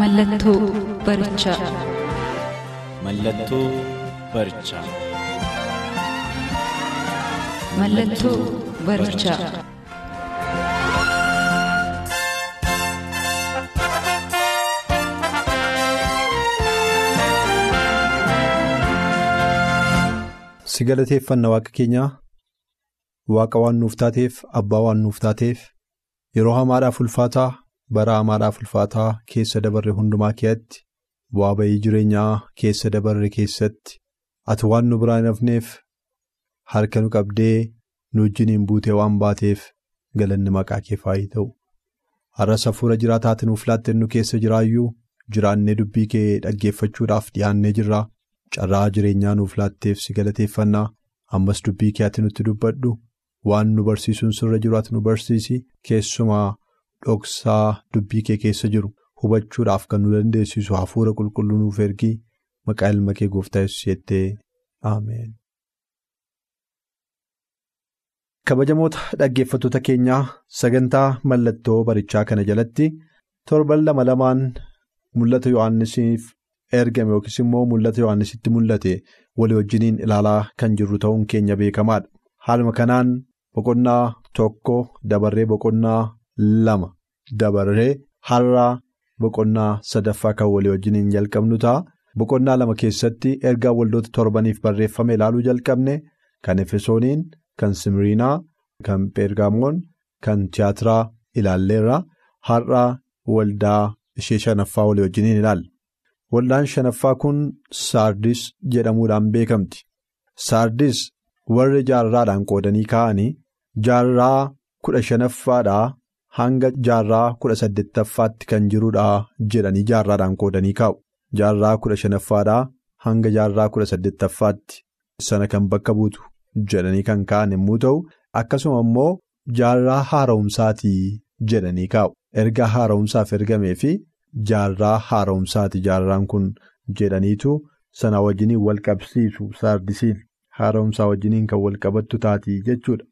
Mallattoo barichaa. Mallattoo barichaa. Mallattoo barichaa. Si galateeffanna waaqa keenyaa waaqa waan nuuf taateef abbaa waan nuuf taateef yeroo hamaadhaaf ulfaataa bara hamaadhaaf ulfaataa keessa dabarre hundumaa kee'atti bu'aa bayii jireenyaa keessa dabarre keessatti ati waan nu biraa hin hafneef harka nu qabdee nu wajjiniin buutee waan baateef galanni maqaa kee faayii ta'u har'as hafuura jiraataati nuuf laatte nu keessa jiraayyuu jiraannee dubbii kee dhaggeeffachuudhaaf dhiyaannee jirra carraa jireenyaa nuuf laatteef si galateeffannaa ammas dubbii kee ati nutti dubbadhu waan nu barsiisuun sirra jiru ati nu barsiisi keessumaa dhoksaa dubbii kee keessa jiru hubachuudhaaf kan nu dandeessisu hafuura qulqulluu nuuf ergii maqaa ilma kee gooftaa yesuus jettee ameen. kabajamoota dhaggeeffattoota keenyaa sagantaa mallattoo barichaa kana jalatti torban lama lamaan mul'ata yohannisiif ergame yookiis immoo mul'ata yohannisitti mul'ate walii wajjiniin ilaalaa kan jirru ta'uun keenya beekamaadha. Haaluma kanaan boqonnaa tokko dabarree boqonnaa lama dabarree har'aa boqonnaa sadaffaa kan walii wajjiniin jalqabnu ta'a. Boqonnaa lama keessatti ergaa waldoota torbaniif barreeffame ilaaluu jalqabne kan efesooniin kan simiriinaa kan peergaamoon kan tiyaatiraa ilaalleerra har'aa waldaa ishee shanaffaa walii wajjiniin ilaalla. Waldaan shanaffaa kun saardis jedhamuudhaan beekamti. Saardis warri jaarraadhaan qoodanii kaa'anii jaarraa kudha shanaffaadhaa hanga jaarraa kudha saddeettaffaatti kan jirudha jedhanii jaarraadhaan qoodanii kaa'u. Jaarraa kudha shanaffaadhaa hanga jaarraa kudha saddeettaffaatti sana kan bakka buutu jedhanii kan kaa'an yommuu ta'u akkasuma immoo jaarraa haara'umsaatii jedhanii kaa'u. Erga haara'umsaaf ergamee fi jaarraa haara'umsaati jaarraan kun jedhaniitu sana wajjiniin wal qabsiisu saardisiin haara'umsaa wajjiniin kan wal qabattu taati jechuudha.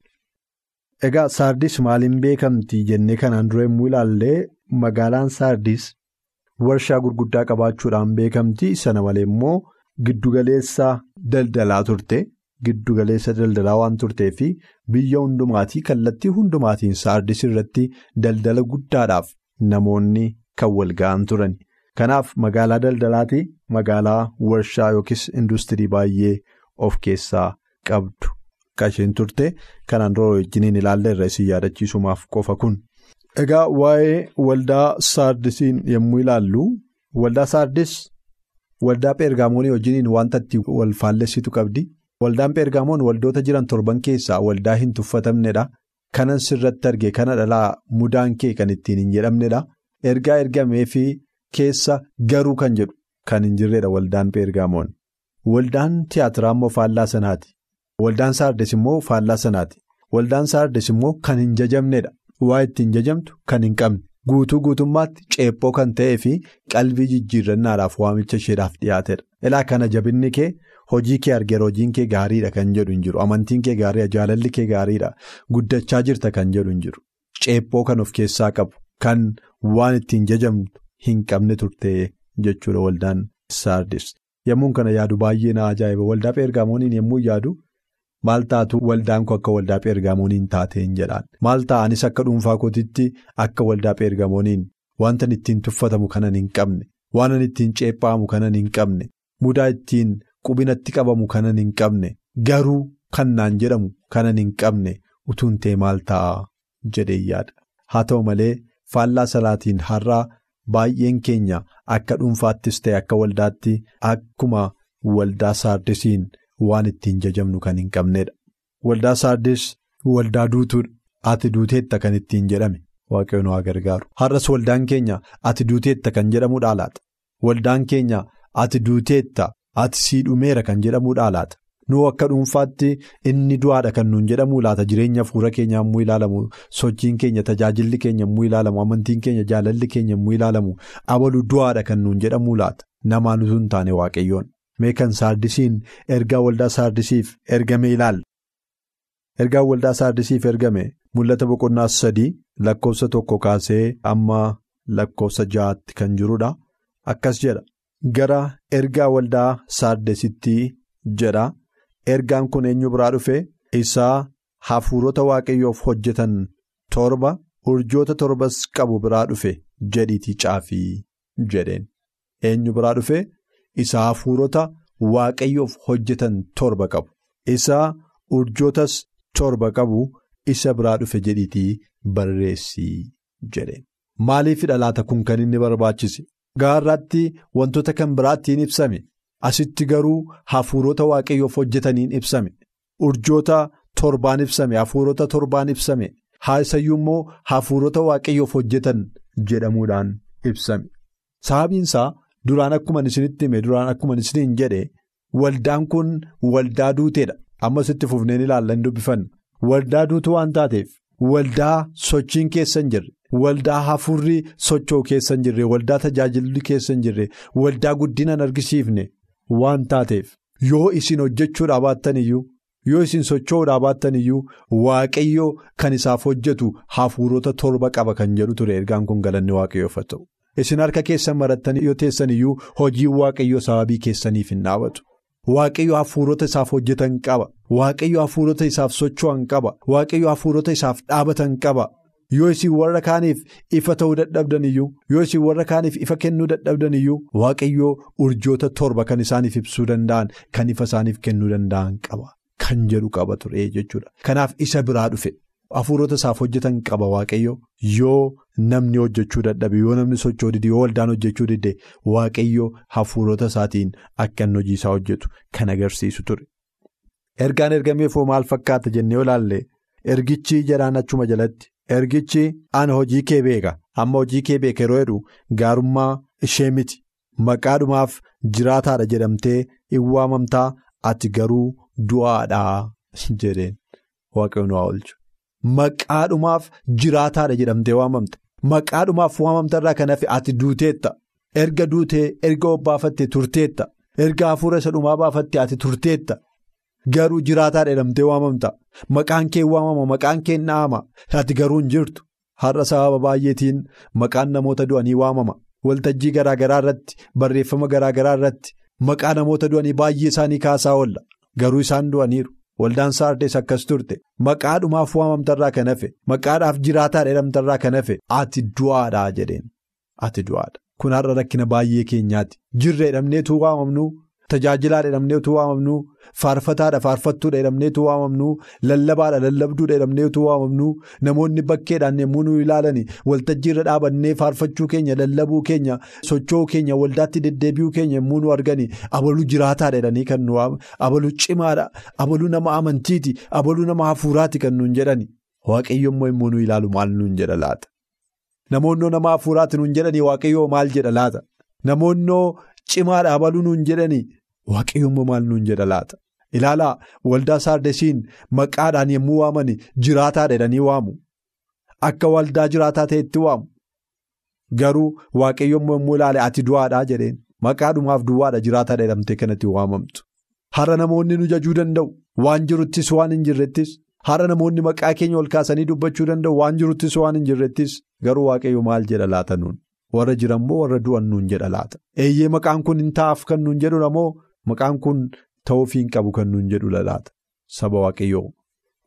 Egaa saardis maaliin beekamti jennee kanaan dura yommuu ilaallee magaalaan saardis warshaa gurguddaa qabaachuudhaan beekamti sana malee immoo giddugaleessa daldalaa turte giddugaleessa daldalaa waan turtee fi biyya hundumaatii kallattii hundumaatiin saardis irratti daldala guddaadhaaf namoonni. Kan wal ga'an turan kanaaf magaalaa daldalaati magaalaa warshaa yookiis industirii baay'ee of keessaa qabdu kan isheen turte kanaan dura wajjiniin ilaalla irra isin yaadachiisumaaf qofa kun. Egaa waa'ee waldaa saardisiin yommuu ilaallu waldaa saardis waldaa peergaamoonii wajjiniin wanta itti wal faallessitu qabdi waldaan peergaamoon waldoota jiran torban keessaa waldaa hin tuffatamnedha kanan sirratti arge kana dhalaa mudaan kee kan ittiin hin jedhamnedha. Ergaa ergamee fi keessa garuu kan jedhu kan hin jirredha waldaan peergaamoon. Waldaan tiyaatiraa immoo faallaa sanaati. Waldaan saardes immoo faallaa sanaati. Waldaan saardes immoo kan hin jajamnedha. Waa ittiin jajamtu kan hin qabne. Guutuu guutummaatti ceephoo kan ta'ee fi qalbii jijjiirrannaadhaaf waamicha isheedhaaf dhiyaatedha. Ilaa kana jabinni kee hojii kee argeera hojiin kee gaariidha kan jedhu hin jiru. Amantiin kee gaariidha jaalalli kee gaariidha guddachaa jirta kan jedhu hin jiru. Ceephoo kan of keessaa qabu. Kan waan ittiin jajamtu hin qabne turte jechuudha waldaan saardis. Yommuun kana yaadu baay'ee na ajaa'iba. Waldaa peergaamooniin yommuu yaadu maal taatu waldaan koo akka waldaa peergaamooniin taateen jedhaan. Maal ta'anis akka dhuunfaa kootitti akka waldaa peergaamooniin wanta ittiin tuffatamu kanan hin qabne, waan ittiin ceephaa'amu kanan hin qabne, mudaa ittiin qubinatti qabamu kanan hin qabne, garuu kan naan jedhamu kanan hin qabne utuun ta'e maal ta'a jedhee yaada. Haa ta'u malee. Faallaa salaatiin har'aa baay'een keenya akka dhuunfaattis ta'e akka waldaatti akkuma waldaa saardisiin waan ittiin jajamnu kan hin qabnedha. Waldaa saardis waldaa duutuudha. ati duuteetta kan ittiin jedhame waaqayyoon waa gargaaru. Har'as waldaan keenya ati duuteetta kan jedhamuudhaa laata? Waldaan keenya ati duuteetta ati sii dhumeera kan jedhamuudhaa laata? Nuu akka dhuunfaatti inni du'aadha kan nuun jedhamuu laata jireenya fuula keenya yommuu ilaalamu sochiin keenya tajaajilli keenya yommuu ilaalamu amantiin keenya jaalalli keenya yommuu ilaalamu abalu du'aadha kan nuun jedhamuu laata namaan utuu hin taane waaqayyoon mee kan saardisiin ergaa waldaa saardisiif ergame ilaalla. Ergaa waldaa saardisiif ergame mul'ata boqonnaa sadii lakkoofsa tokko kaasee amma lakkoofsa ja'aatti kan jirudha akkas jedha gara ergaa waldaa saardisitti jedha. Ergaan kun eenyu biraa dhufe isaa hafuurota waaqayyoof hojjetan torba urjoota torbas qabu biraa dhufe jedhiitii caafii jedheen. Eenyu biraa dhufe isaa hafuurota waaqayyoof hojjetan torba qabu. Isaa urjootas torba qabu isa biraa dhufe jedhiitii barreessii jedheen. Maaliifidha laata kun kan inni barbaachise? Gaarraatti wantoota kan biraattiin ibsame. Asitti garuu hafuurota waaqayyoof hojjetaniin ibsame. Urjoota torbaan ibsame. Hafuurota torbaan ibsame. Haasayyuu immoo hafuurota waaqayyoof hojjetan jedhamuudhaan ibsame. Sababiinsaa duraan akkuma isinitti hime duraan akkuma isiniin jedhe waldaan kun waldaa duuteedha. Ammas itti fufneen ilaallan dubbifanna. Waldaa duutuu waan taateef waldaa sochiin keessa hin jirre. Waldaa hafuurri socho'u keessa hin jirre. Waldaa tajaajilli keessa hin jirre. Waldaa guddina hin argisiifne. Waan taateef yoo isin hojjechuudhaa baattan iyyuu yoo isin socho'uudhaa baattan iyyuu waaqayyoo kan isaaf hojjetu hafuurota torba qaba kan jedhu ture ergaan kun galanni waaqayyoof ta'u. Isin harka keessan marattanii yoo teessan iyyuu hojiin waaqayyoo sababii keessaniif hin dhaabatu. Waaqayyo hafuurota isaaf hojjetan qaba. Waaqayyo hafuurota isaaf socho'an qaba. Waaqayyo hafuurota isaaf dhaabatan qaba. Yoo isin warra kaaniif ifa ta'uu dadhabdan iyyuu yoo isin warra kaaniif ifa kennuu dadhabdan iyyuu waaqayyoo urjoota torba kan isaaniif ibsuu danda'an kan ifa isaaniif kennuu danda'an qaba kan jedhu qaba ture jechuudha. Kanaaf isa biraa dhufe hafuurota isaaf hojjetan qaba waaqayyo yoo namni hojjechuu dadhabe yoo namni socho'uu dide yoo waldaan hojjechuu dide waaqayyo hafuurota isaatiin akka inni hojii isaa hojjetu kan agarsiisu ture. Ergaan ergameefoo maal fakkaata jennee olaalle ergichi jedhaan achuma jalatti. Ergichi ana hojii kee beeka amma hojii kee beeka yeroo jedhu gaarummaa ishee miti maqaadhumaaf jiraataadha jedhamtee hin waamamtaa ati garuu du'aadhaa jedheen waaqayyoon waa oolchu. Maqaadhumaaf jiraataadha jedhamtee waamamta maqaadhumaaf waamamtarraa kan hafe ati duuteetta. Erga duutee erga obbaafattee turteetta. Erga hafuura isa dhumaa baafattee ati turteetta. Garuu jiraataadha jedhamtee waamamta. Maqaan kee waamama maqaan kee dha'ama ati garuu hin jirtu. Har'a sababa baay'eetiin maqaan namoota du'anii waamama. Waltajjii garaagaraa irratti barreeffama garaagaraa irratti maqaa namoota du'anii baay'ee isaanii kaasaa oolla. Garuu isaan du'aniiru waldaan saardees akkas turte. Maqaadhumaaf waamamtarraa kan hafe maqaadhaaf jiraataadha jedhamtarraa kan hafe ati du'aadhaa jedheen. Ati du'aadha. Kun har'a rakkina baay'ee keenyaati. Jirra jedhamneetu waamamnu. Tajaajilaadha jedhamneetu waamamnu faarfataadha faarfattuudha jedhamneetu waamamnu lallabaadha lallabduudha jedhamneetu waamamnu namoonni bakkeedhaan yommuu nu ilaalani waltajjiirra dhaabannee faarfachuu keenya lallabuu keenya socho'uu keenya waldaatti deddeebi'uu keenya yommuu nu argani abaluu jiraataadha jedhanii kan nu abaluu cimaadha abaluu nama amantiiti abaluu nama hafuuraati kan nuun jedhani waaqayyo immoo yommuu nu ilaalu maal nuun jedha laata namoonnoo nama hafuuraati nuun jedhanii waaqayyoo maal jedha laata namoonnoo. Cimaadha abaluu nuun jedhanii waaqayyoommoo maal nuun jedha laata? Ilaalaa waldaa saardesiin maqaadhaan yommuu waaman jiraataadha jedhanii waamu. Akka waldaa jiraataa ta'etti waamu. Garuu waaqayyoommoo yommuu ilaale ati du'aadhaa jedheen. Maqaadhumaaf duwwaadha jiraataadha jedhamtee kanatti waamamtu. Har'a namoonni nu jajuu danda'u? Waan jiruttis waan hin jirrettis. Har'a namoonni maqaa keenya ol kaasanii dubbachuu danda'u? Waan jiruttis waan hin jirrettis. Garuu waaqayyo maal jedha laata nuun. warra jiran moo warra du'an nuun jedha laata? Eeyyee maqaan kun hin ta'aaf kan nuun jedhudha moo maqaan kun ta'uufii hin qabu kan nuun jedhudha laata saba waaqayyoo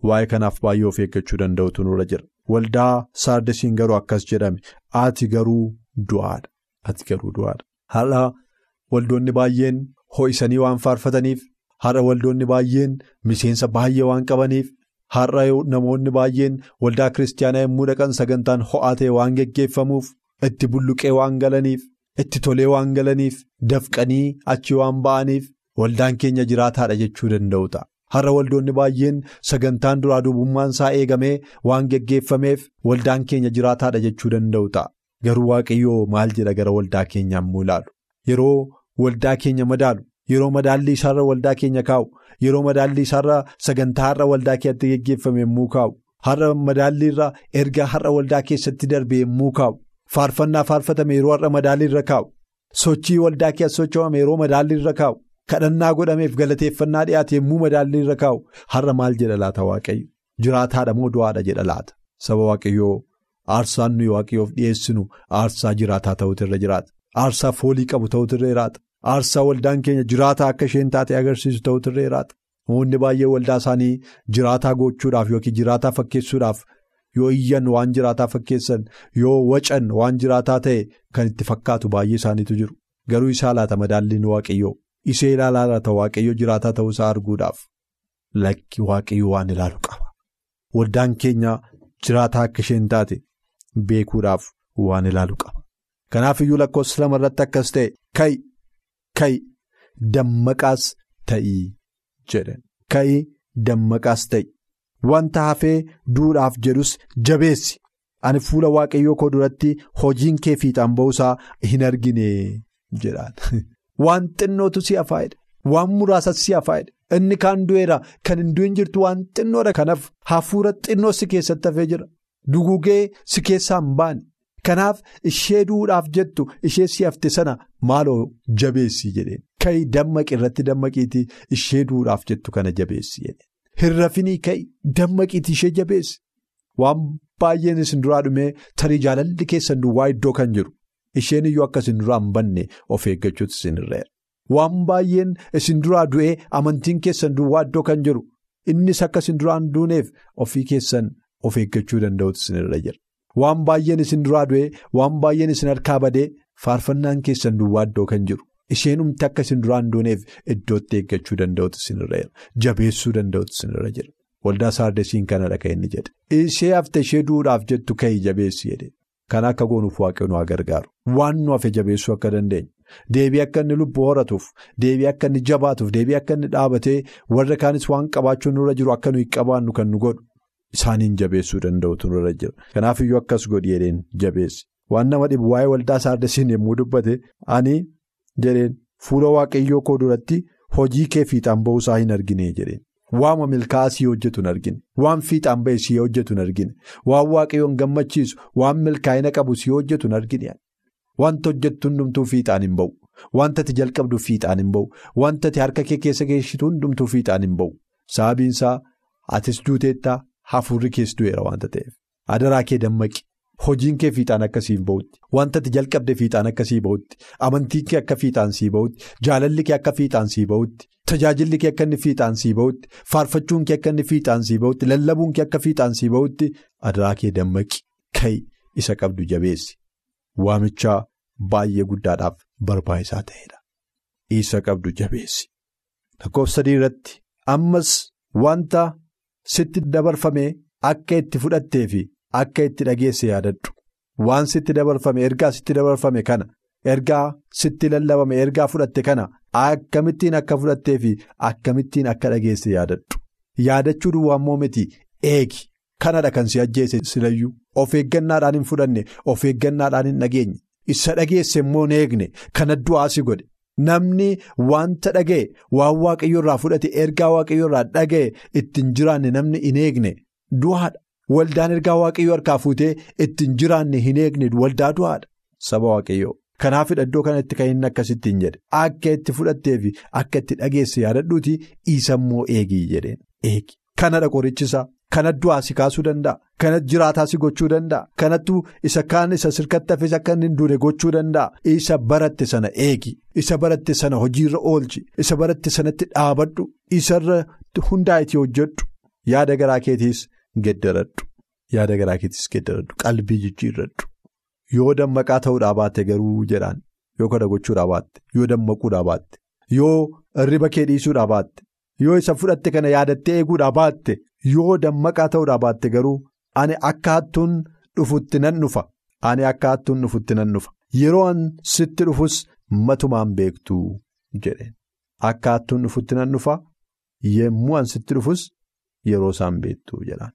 waa'ee kanaaf baay'ee of eeggachuu danda'utu nurra jira waldaa saardesiin garuu akkas jedhame ati garuu du'aadha ati garuu du'aadha har'a waldoonni baay'een ho'isanii waan faarfataniif har'a waldoonni baay'een miseensa baay'ee waan qabaniif har'a namoonni baay'een waldaa kiristaanaa yommuu dhaqan sagantaan ho'aa ta'e waan geggeeffamuuf. Itti bulluqee waan galaniif itti tolee waan galaniif dafqanii achi waan ba'aniif waldaan keenya jiraataadha jechuu danda'u ta'a. Har'a waldoonni baay'een sagantaan duraa duubummaan isaa eegamee waan geggeeffameef waldaan keenya jiraataadha jechuu danda'u ta'a. Garuu waaqayyoo maal jedha gara waldaa keenyaa immoo ilaalu. Yeroo waldaa keenya madaalu, yeroo madaallii isaarra waldaa keenya kaa'u, yeroo madaallii isaarra sagantaa har'a waldaa keessatti geggeeffame yommuu kaa'u, har'a madaalliirra erga har'a waldaa keessatti darbe yommuu kaa'u, faarfannaa faarfatame yeroo har'a madaalliirra kaa'u, sochii waldaa keessa socho'ame yeroo madaalliirra kaa'u. kadhannaa godhameef galateeffannaa dhiyaate yommuu madaallii irra kaa'u. Har'a maal jedha laata waaqayyo? Jiraataadha moo du'aadha jedha laata? Saba waaqayyoo aarsaan nuyi waaqayyoof dhiyeessinu aarsaa jiraataa ta'utu irra jiraata. Aarsaa foolii qabu ta'utu irra jiraata. Aarsaa waldaan keenya jiraataa akka isheen taate agarsiisu ta'utu irra jiraata. Namoonni baay'ee waldaa isaanii jiraataa gochuudhaaf yookiin jiraataa fakkeessuudhaaf yoo iyyan waan jiraataa fakkeessan yoo wacan waan jiraataa ta'e kan itti fakkaatu baay'ee isaaniitu jiru garuu isaa laata madaalliin waaqayyoo. Isee ilaalaa laata waaqayyo jiraataa ta'uu isaa arguudhaaf lakki waaqayyo waan ilaalu qaba. Waldaan keenya jiraataa akka isheen taate beekuudhaaf waan ilaalu qaba. Kanaaf iyyuu lakkoofsa lama irratti akkas ta'e ka'i ka'i dammaqaas ta'ii jedhan ka'i dammaqaas ta'i wanta hafee duudhaaf jedhus jabeessi ani fuula waaqayyoo koo duratti hojiin kee fiixaan ba'uusaa hin argine jedhaan. Waan xinnootu si hafaa'edha. Waan muraasa si hafaa'edha. Inni kaan du'eera kan hin du'in jirtu waan xinnoodha. Kanaaf hafuura xinnoo si keessatti hafee jira. Dugugee si keessaa hin baane. Kanaaf ishee duudhaaf jettu ishee si hafte sana maaloo jabeessi jedheen. Ka'i dammaqi irratti dammaqiitii ishee duudhaaf jettu kana jabeessi jedheen. Hirrafinii ka'i dammaqiitii ishee jabeessi. Waan baay'een isin duraa dhumee tarii jaalalli keessan duwwaa iddoo kan jiru. Isheen iyyuu akka isin duraa hin banne of eeggachuutu isin irra Waan baay'een isin duraa du'ee amantiin keessan duwwaa iddoo kan jiru innis akka isin duraa hin duuneef ofii keessan of eeggachuu danda'utu isin irra jira. Waan baay'een isin duraa du'ee waan baay'een isin harkaa badee faarfannaan keessan duwwaa iddoo kan jiru isheen humti akka isin duraa hin duuneef iddootti eeggachuu danda'utu isin irra jira. Jabeessuu danda'utu isin irra jira. Waldaa saardesiin kanadha kan inni jedhe. Ishee hafte ishee duudhaaf jettu ka'ii jabeessi jedhe. Kan akka goonuuf waaqayyoon waa gargaaru. Waan nu hafe jabeessuu akka dandeenyu. Deebii akka inni lubbuu horatuuf, deebii akka inni jabaatuuf, deebii akka inni dhaabatee warra kaanis waan qabaachuun nurra jiru akka nuyi qabaannu kan nu godhu isaaniin jabeessuu danda'utu nurra jira. Kanaaf iyyuu akkas godhi jedheen jabeessi. Waan nama dhibu waa'ee waldaa saardesiin yommuu dubbate ani jedheen fuula waaqayyoo koo duratti hojii kee fiixaan ba'uusaa hin argine jedheen. Waama milkaa'aa sii hojjetu hin argine. Waan fiixaan ba'e sii hojjetu hin argine. Waan waaqayyoon gammachiisu, waan milkaa'ina qabu sii hojjetu hin argine. Wanta hojjettu hundumtuu fiixaan hin ba'u. Wanta ati jalqabdu fiixaan hin ba'u. Wanta ati harka kee keessa geessitu hundumtuu fiixaan hin ba'u. Sababiin isaa atis duuteettaa hafuurri kees du'eera wanta ta'eef. Adaraa kee dammaqi. Hojiin kee fiixaan akkasii hin ba'utti. Wanta ati jalqabde fiixaan akkasii ba'utti. Amantiin kee akka fiixaan sii ba'utti. Jaalalli kee akka fiixaan sii ba'utti. Tajaajilli kee akka inni fiixaan sii ba'utti. Faarfachuun kee akka inni fiixaan sii ba'utti. Lallabuun kee akka fiixaan sii ba'utti. Adaraa kee dammaqi. Ka'i isa qabdu jabeessi. Waamichaa baay'ee guddaadhaaf barbaachisaa ta'edha. Isa qabdu jabeessi. Lakkoofsa sadii irratti ammas wanta sitti dabarfame akka itti fudhattee fi akka itti dhageesse yaadadhu. Waan sitti dabarfame ergaa sitti dabarfame kana ergaa sitti lallabame ergaa fudhatte kana akkamittiin akka fudhattee fi akkamittiin akka dhageesse yaadadhu. Yaadachuu duwwaa immoo miti eegi. Kanadha kan si ajjeese silayyuu of eeggannaadhaan hin fudhanne of eeggannaadhaan hin dhageenye isa dhageesse immoo hin eegne kana du'aa si godhe namni wanta dhaga'e waan waaqayyo irraa fudhate ergaa waaqayyo irraa dhaga'e ittiin jiraanne namni hin eegne du'aadha waldaan ergaa waaqayyo harkaa fuutee ittiin jiraanne hin eegne waldaa du'aadha saba waaqayyoo. Kanaaf iddoo kanatti kan inni akkasittiin jedhe akka itti fudhattee fi akka itti dhageesse yaadadhuuti isa immoo eegii jedheen eegi kanadha qorichisaa. Kana du'aa si kaasuu danda'a. Kana jiraataa si gochuu danda'a. Kanattu isa kaan isa sirkatti hafes akka inni hin duune gochuu danda'a. Isa baratte sana eegi. Isa baratte sana hojiirra oolchi. Isa baratte sanatti dhaabadhu. Isarra hundaa'etii hojjedhu. Yaada garaa keetiis geddaradhu. Yaada garaa keetiis geddaradhu. Qalbii jijjiirradhu. Yoo dammaqaa ta'uudhaa baatte garuu jedhaan yoo kana gochuudhaa baatte yoo dammaquudhaa baatte yoo hirriba kee dhiisuudhaa baatte yoo isa fudhatte kana yaadattee eeguudhaa baatte. Yoo dammaqaa ta'uudhaa baatte garuu ani akka hattuun dhufutti nan dhufa. Ani akka hattuun dhufutti nan dhufa. Yeroo an sitti dhufus matumaan beektu jedheen. Akka hattuun dhufutti nan dhufa yemmuu an sitti dhufus yeroo isaan beektu jedhaan.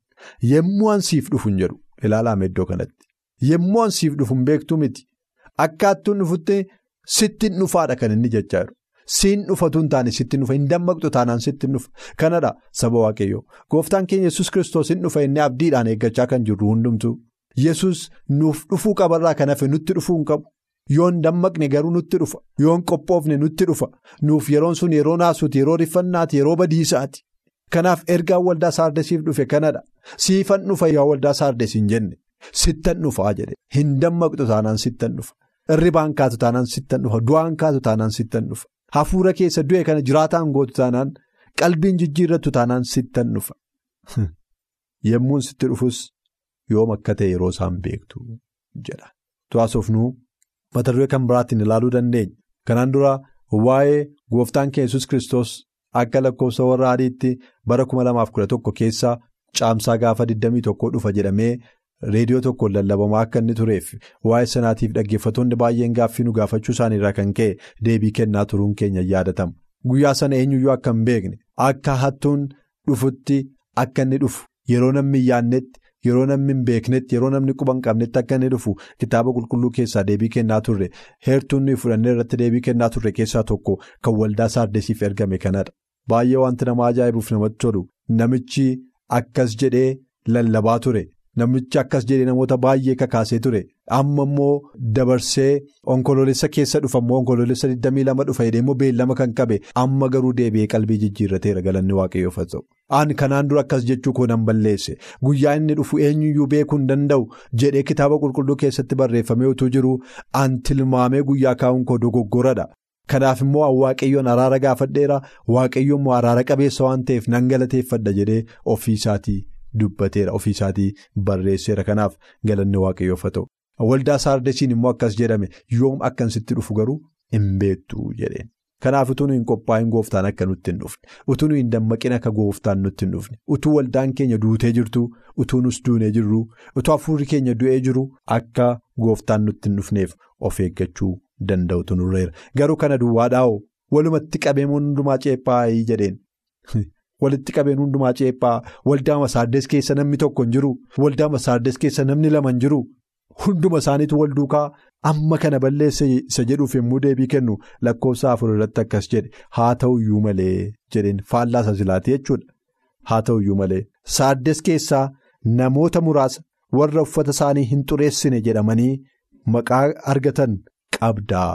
Yemmuu an siif dhufu hin jedhu ilaalaame iddoo kanatti. Yemmuu an siif dhufu hin beektu miti. Akkaattuun dhufutti sittin dhufaadha kan inni jechaa jiru. Siin dhufatu hin taane sittin dhufa hin dammaqxu taanaan sittin dhufa. Kanadha saba waaqayyoo. Gooftaan keenya yesus kiristoos hin dhufa inni abdiidhaan eeggachaa kan jirru hundumtu. Yesus nuuf dhufuu qabarraa kan hafe nutti dhufuu hin qabu. Yoon dammaqne garuu nutti dhufa. Yoon qophoofne nutti dhufa. Nuuf yeroon sun yeroo naasuuti, yeroo rifannaati, yeroo badiisaati. Kanaaf ergaan waldaa saardesiif dhufe kanadha. Siifan dhufa yaa waldaa saardes hin jenne. Sittan dhufaa jedhe. Hin dammaqxu taanaan sittan dhufa. Irribaan kaatu taanaan sittan dhufa. Du'aan kaatu taanaan sittan dhufa. Hafuura keessa du'e kana jiraataan gootu taanaan qalbiin jijjiirrattu taanaan sittan dhufa. Yemmuun sitti dhufus yoom akka ta'e yeroo isaan beektu jedha. Tu'aasofnuu mata duree kan biraatiin ilaaluu dandeenya. Kanaan dura waa'ee gooftaan keenya yesus kiristoos akka lakkoofsa warra adiitti bara 2011 keessa caamsaa gaafa 21 dhufa jedhamee reediyoo tokkoon lallabamaa akka inni tureef waa'ee sanaatiif dhaggeeffattoonni baay'een gaaffii nu gaafachuu isaaniirraa kan ka'e deebii kennaa turuun keenya yaadatama. Guyyaa sana eenyuyyuu akka hin beekne akka hattuun dhufutti akka inni dhufu yeroo namni hin yaannetti yeroo namni hin beeknetti yeroo namni quba hin qabnetti akka inni dhufu kitaaba qulqulluu keessaa deebii kennaa turre heertuun nuyi fudhannee irratti deebii kennaa turre keessaa tokko kan waldaa saardesiif ergame kanadha. Baay'ee wanti nama ajaa'ibuuf namatti tolu namichi akkas jedhee lallabaa ture. Namichi akkas jedhee namoota baay'ee kakaasee ture amma immoo dabarsee onkoloolessa keessa dhufa immoo onkoloolessa 22 dhufa jedhee immoo beellama kan qabe amma garuu deebi'ee qalbii jijjiirrateera galanni waaqayyoof haa ta'u. Aan kanaan dura akkas jechuu koo nan balleesse guyyaa inni dhufu eenyuyyuu beekuu hin danda'u jedhee kitaaba qulqulluu keessatti barreeffamee utuu jiru aan tilmaamee guyyaa kaa'uun koo dogoggoradha. Kanaaf immoo waaqayyoon araara gaafadheera waaqayyoon immoo araara qabeessa waan ta'eef nan galateeffadha jedhee ofii isaatii. Dubbateera ofiisaatii barreesseera kanaaf galanni waaqayyoof haa ta'u. Waldaa saardesiin immoo akkas jedhame yoom akkan sitti dhufu garuu hin beektu jedheen. Kanaaf utuu hin qophaa'in gooftaan akka nutti hin dhufne utuu hin dammaqin akka gooftaan nutti hin dhufne utuu waldaan keenya duutee jirtu utuu nus duunee jirru utuu hafuurri keenya du'ee jiru akka gooftaan nutti hin dhufneef of eeggachuu danda'utu nurreera. Garuu kana duwwaadhaa'oo walumatti qabee hundumaa ceephaa'ii jedheen. Walitti qabeen hundumaa ceephaa waldaa masaaddes keessa namni tokko hin jiru waldaa masaaddes keessa namni lama hin jiru. Hunduma isaaniitu wal duukaa amma kana balleessa isa jedhuuf yommuu deebii kennu lakkoofsa afur irratti akkas jedhe haa ta'uyyuu malee jedheen. Faallaa isa zilaati jechuudha. Haa ta'uyyuu malee. Saaddes keessaa namoota muraasa warra uffata isaanii hin xureessine jedhamanii maqaa argatan qabdaa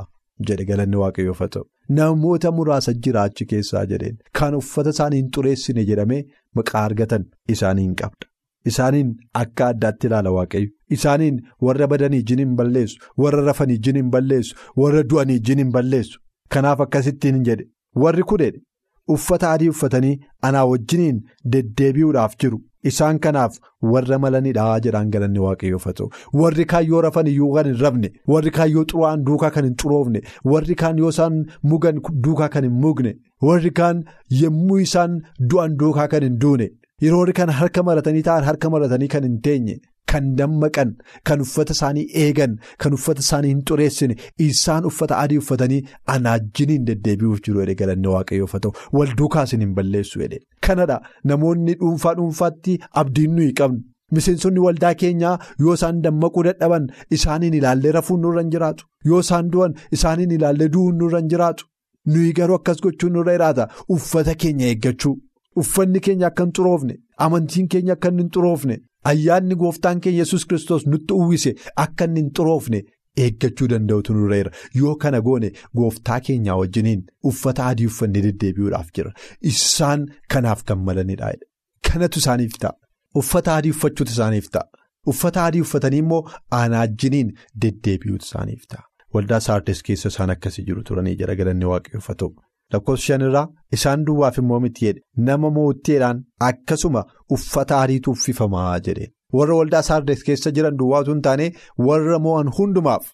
jedhe galanni waaqayyoof haa ta'u. Namoota muraasa jiraachi keessaa jedheen kan uffata isaanii hin xureessine jedhamee maqaa argatan isaaniin qabda. Isaaniin akka addaatti ilaala waaqayyo. Isaaniin warra badanii ijin hin balleessu, warra rafanii ijin hin balleessu, warra du'anii ijin hin balleessu. Kanaaf akkasittiin jedhe warri kudheedhe uffata adii uffatanii anaa wajjiniin deddeebi'uudhaaf jiru. Isaan kanaaf warra malanidhaa jedhaan galanni waaqayyoof haa ta'u. Warri kaan yoo rafan iyyuu kan hin rafne, warri kaan yoo xuraa'an duukaa kan hin xuroofne, warri kaan yoo isaan mugan duukaa kan hin mugne, warri kaan yommuu isaan du'an duukaa kan hin duune, yeroo kaan harka maratanii ta'an harka maratanii kan hin teenye, kan dammaqan, kan uffata isaanii eegan, kan uffata isaanii hin xureessine, isaan uffata adii uffatanii anaajjiniin deddeebi'uuf jiru jedhe galanni waaqayyoof haa ta'u. Wal duukaas hin balleessu jedhe. Kanadha namoonni dhuunfaa dhuunfaatti abdiin nuyi qabnu. Miseensonni waldaa keenyaa yoo isaan dammaquu dadhaban isaaniin ilaallee rafuun nurra hin jiraatu. Yoo isaan du'an isaaniin ilaallee du'uun nurra hin jiraatu. Nuyi garuu akkas gochuun nurra jiraata. Uffata keenya eeggachuu. Uffanni keenya akka hin xuroofne. Amantiin keenya akka hin xuroofne. Ayyaanni gooftaan keenya yesus kristos nutti uwwise akka hin xuroofne. Eeggachuu danda'utu nurreera yoo kana goone gooftaa keenyaa wajjiniin uffata adii uffannee deddeebi'uudhaaf jira isaan kanaaf kan malanidha kanatu isaaniif ta'a uffata adii uffachuutu isaaniif ta'a uffata adii uffatanii immoo anaajjiniin deddeebi'uutu isaaniif ta'a waldaa saardes keessa isaan akkasii jiru turanii jara galanni waaqayyoof haa ta'u lakkoofsa shanirraa isaan duwwaaf immoo miti jedhe nama mootteedhaan akkasuma uffata adiitu uffifamaa jedheen. warra waldaa saardes keessa jiran duwwaatu hin taane warra mo'an hundumaaf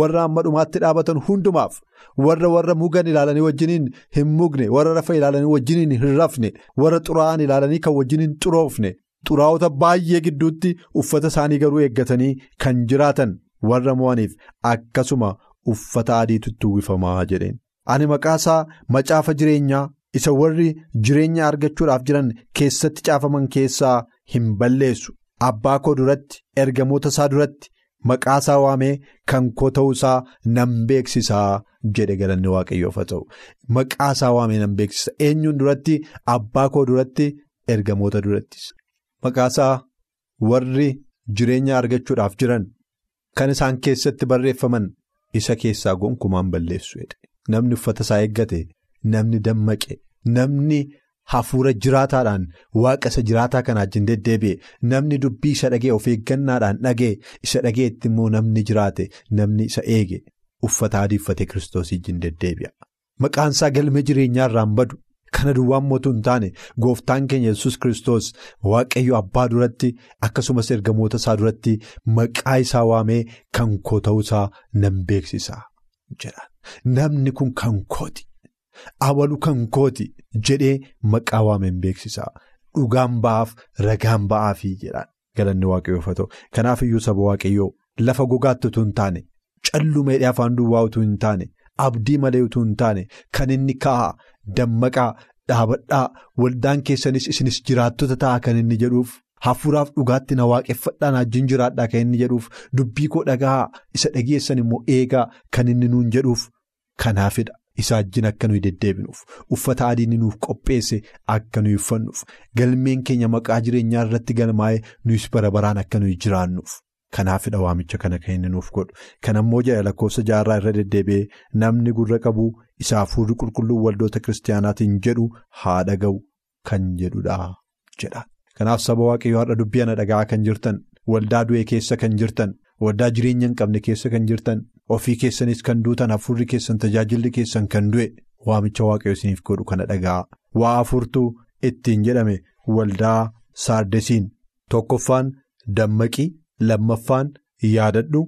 warra amma dhumaatti dhaabatan hundumaaf warra warra mugan ilaalanii wajjiniin hin mugne warra rafa ilaalanii wajjiniin hin rafne warra xuraa'an ilaalanii kan wajjiniin xuroofne xuraa'ota baay'ee gidduutti uffata isaanii garuu eeggatanii kan jiraatan warra mo'aniif akkasuma uffata adiitu uwwifamaa jedheen. Ani maqaasaa macaafa jireenyaa isa warri jireenya argachuudhaaf jiran keessatti caafaman keessaa hin balleessu. Abbaa koo duratti ergamoota isaa duratti maqaa isaa waamee kan koo ta'uusaa nan beeksisaa jedhe galanni waaqayyoof haa ta'u. Maqaa isaa waamee nan beeksisa. Eenyuun duratti abbaa koo duratti ergamoota durattis. Maqaa isaa warri jireenya argachuudhaaf jiran kan isaan keessatti barreeffaman isa keessaa gonkumaan balleessu namni uffata isaa eeggate namni dammaqe namni. Hafuura jiraataadhaan waaqa isa jiraataa kanaa wajjin deddeebi'e namni dubbii isa dhagee of eeggannaadhaan dhagee isa dhageetti immoo namni jiraate namni isa eege uffata adii uffatee kiristoos wajjin deddeebi'a. Maqaan isaa galma jireenyaa irraan badu kana duwwaan mootuu hin taane gooftaan keenya yesus kiristoos waaqayyo abbaa duratti akkasumas ergamoota isaa duratti maqaa isaa waamee kan koo ta'uusaa nan beeksisa jedha namni kun kan kooti. Abalu kan kooti jedhee maqaa waameen beeksisa. Dhugaan ba'aaf ragaan ba'aafii jedhaan galanni waaqayyoof haa ta'u. Kanaaf iyyuu saba waaqayyoo lafa gogaatti utuu hin taane callumeedhee afaan duwwaa utuu hin taane abdii malee utuu hin taane kan inni ka'a dammaqaa dhaabadhaa waldaan keessanis isinis jiraattota ta'a kan inni jedhuuf hafuuraaf dhugaatti na waaqeffadhaan wajjin jiraadhaa kan inni jedhuuf dubbii koo dhagaa isa dhageessan immoo eegaa kan inni nuun jedhuuf kanaafidha. Isa wajjin akka nuyi deddeebinuuf uffata adii nuuf qopheesse akka nuyi uffannuuf galmeen keenya maqaa jireenyaa irratti galmaa'ee nuyis bara baraan akka nuyi jiraannuuf kanaafidha waamicha kana kan inni nuuf godhu kan ammoo jala lakkoofsa jaarraa irra deddeebi'ee namni gurra qabu isa hafuurri qulqulluun waldoota kiristaanaatiin jedhu haa dhaga'u kan jedhudha jedha. Kanaaf saba waaqayyoo har'a dubbii ana dhagaa kan jirtan waldaa du'e keessa kan jirtan waldaa jireenya hin qabne keessa kan jirtan. Ofii keessanis kan duutan hafuurri keessan tajaajilli keessan kan du'e waamicha waaqayyo isiniif godhu kana dhagaa waa afurtuu ittiin jedhame waldaa saardesiin tokkoffaan dammaqii lammaffaan yaadadhu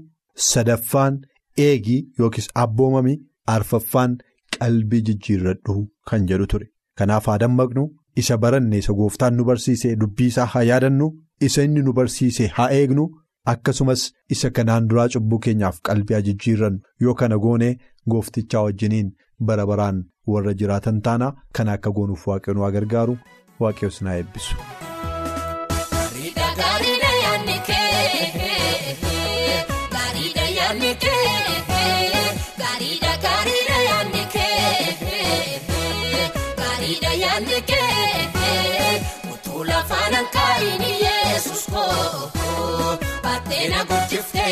sadaffaan eegii yookiis abboomamii arfaffaan qalbii jijjiirradhu kan jedhu ture kanaaf haa dammaqnu isa baranne isa gooftaan nu barsiise dubbii isaa haa yaadannu isa inni nu barsiise haa eegnu. Akkasumas isa kanaan duraa cubbuu keenyaaf qalbii jijjiirrannu yoo kana goone gooftichaa wajjiniin bara baraan warra jiraatan taana kana akka goonuuf waaqayyoon waa gargaaru waaqayyoon sinaa eebbisu. hidayaan kee utuu lafaan hanqaa'in yesus koo baatee na guddifte.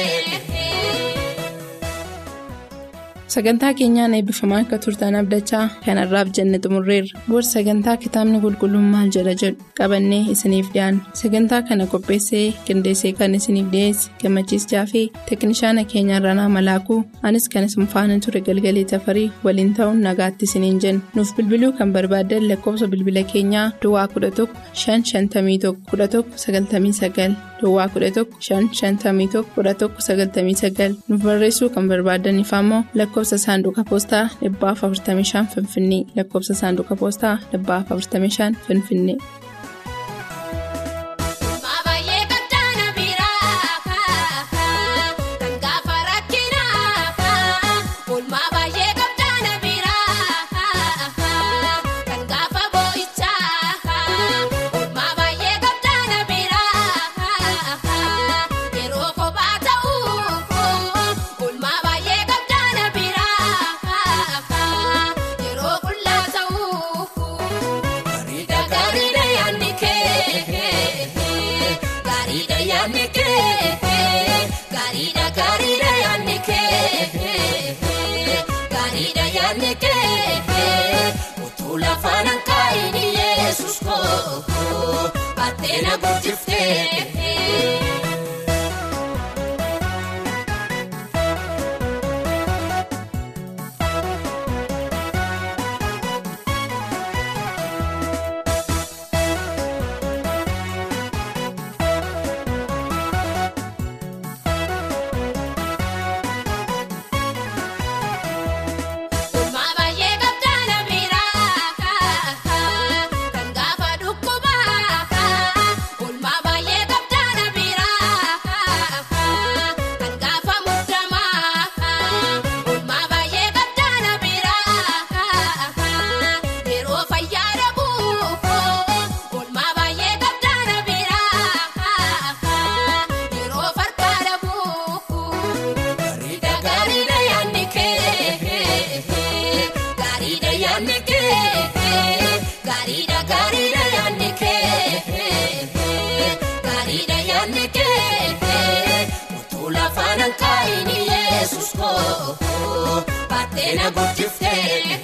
Sagantaa keenyaan eebbifamaa akka turtan abdachaa kanarraaf jenne xumurreerra. Booda sagantaa kitaabni qulqulluun maal jedha jedhu? Qabannee isiniif dhiyaanna sagantaa kana qopheessee qindeessee kan isiniif dhiyeesse gammachiis jaafee teeknishaana keenya irranaa malaakuu anis kan isin faana ture galgalee tafarii waliin ta'uun nagaatti isiniin jenna nuuf bilbiluu kan barbaaddan lakkoofsa bilbila keenyaa duwwaa 11 551 11 99 duwwaa 11 551 11 99 nuuf barreessuu kan barbaadaniif ammoo lakkoofsa saanduqa poostaa 45 finfinnee lakkoofsa saanduqa poostaa 45 finfinnee. Yesus koo baattee na guddiftee. Maabaayee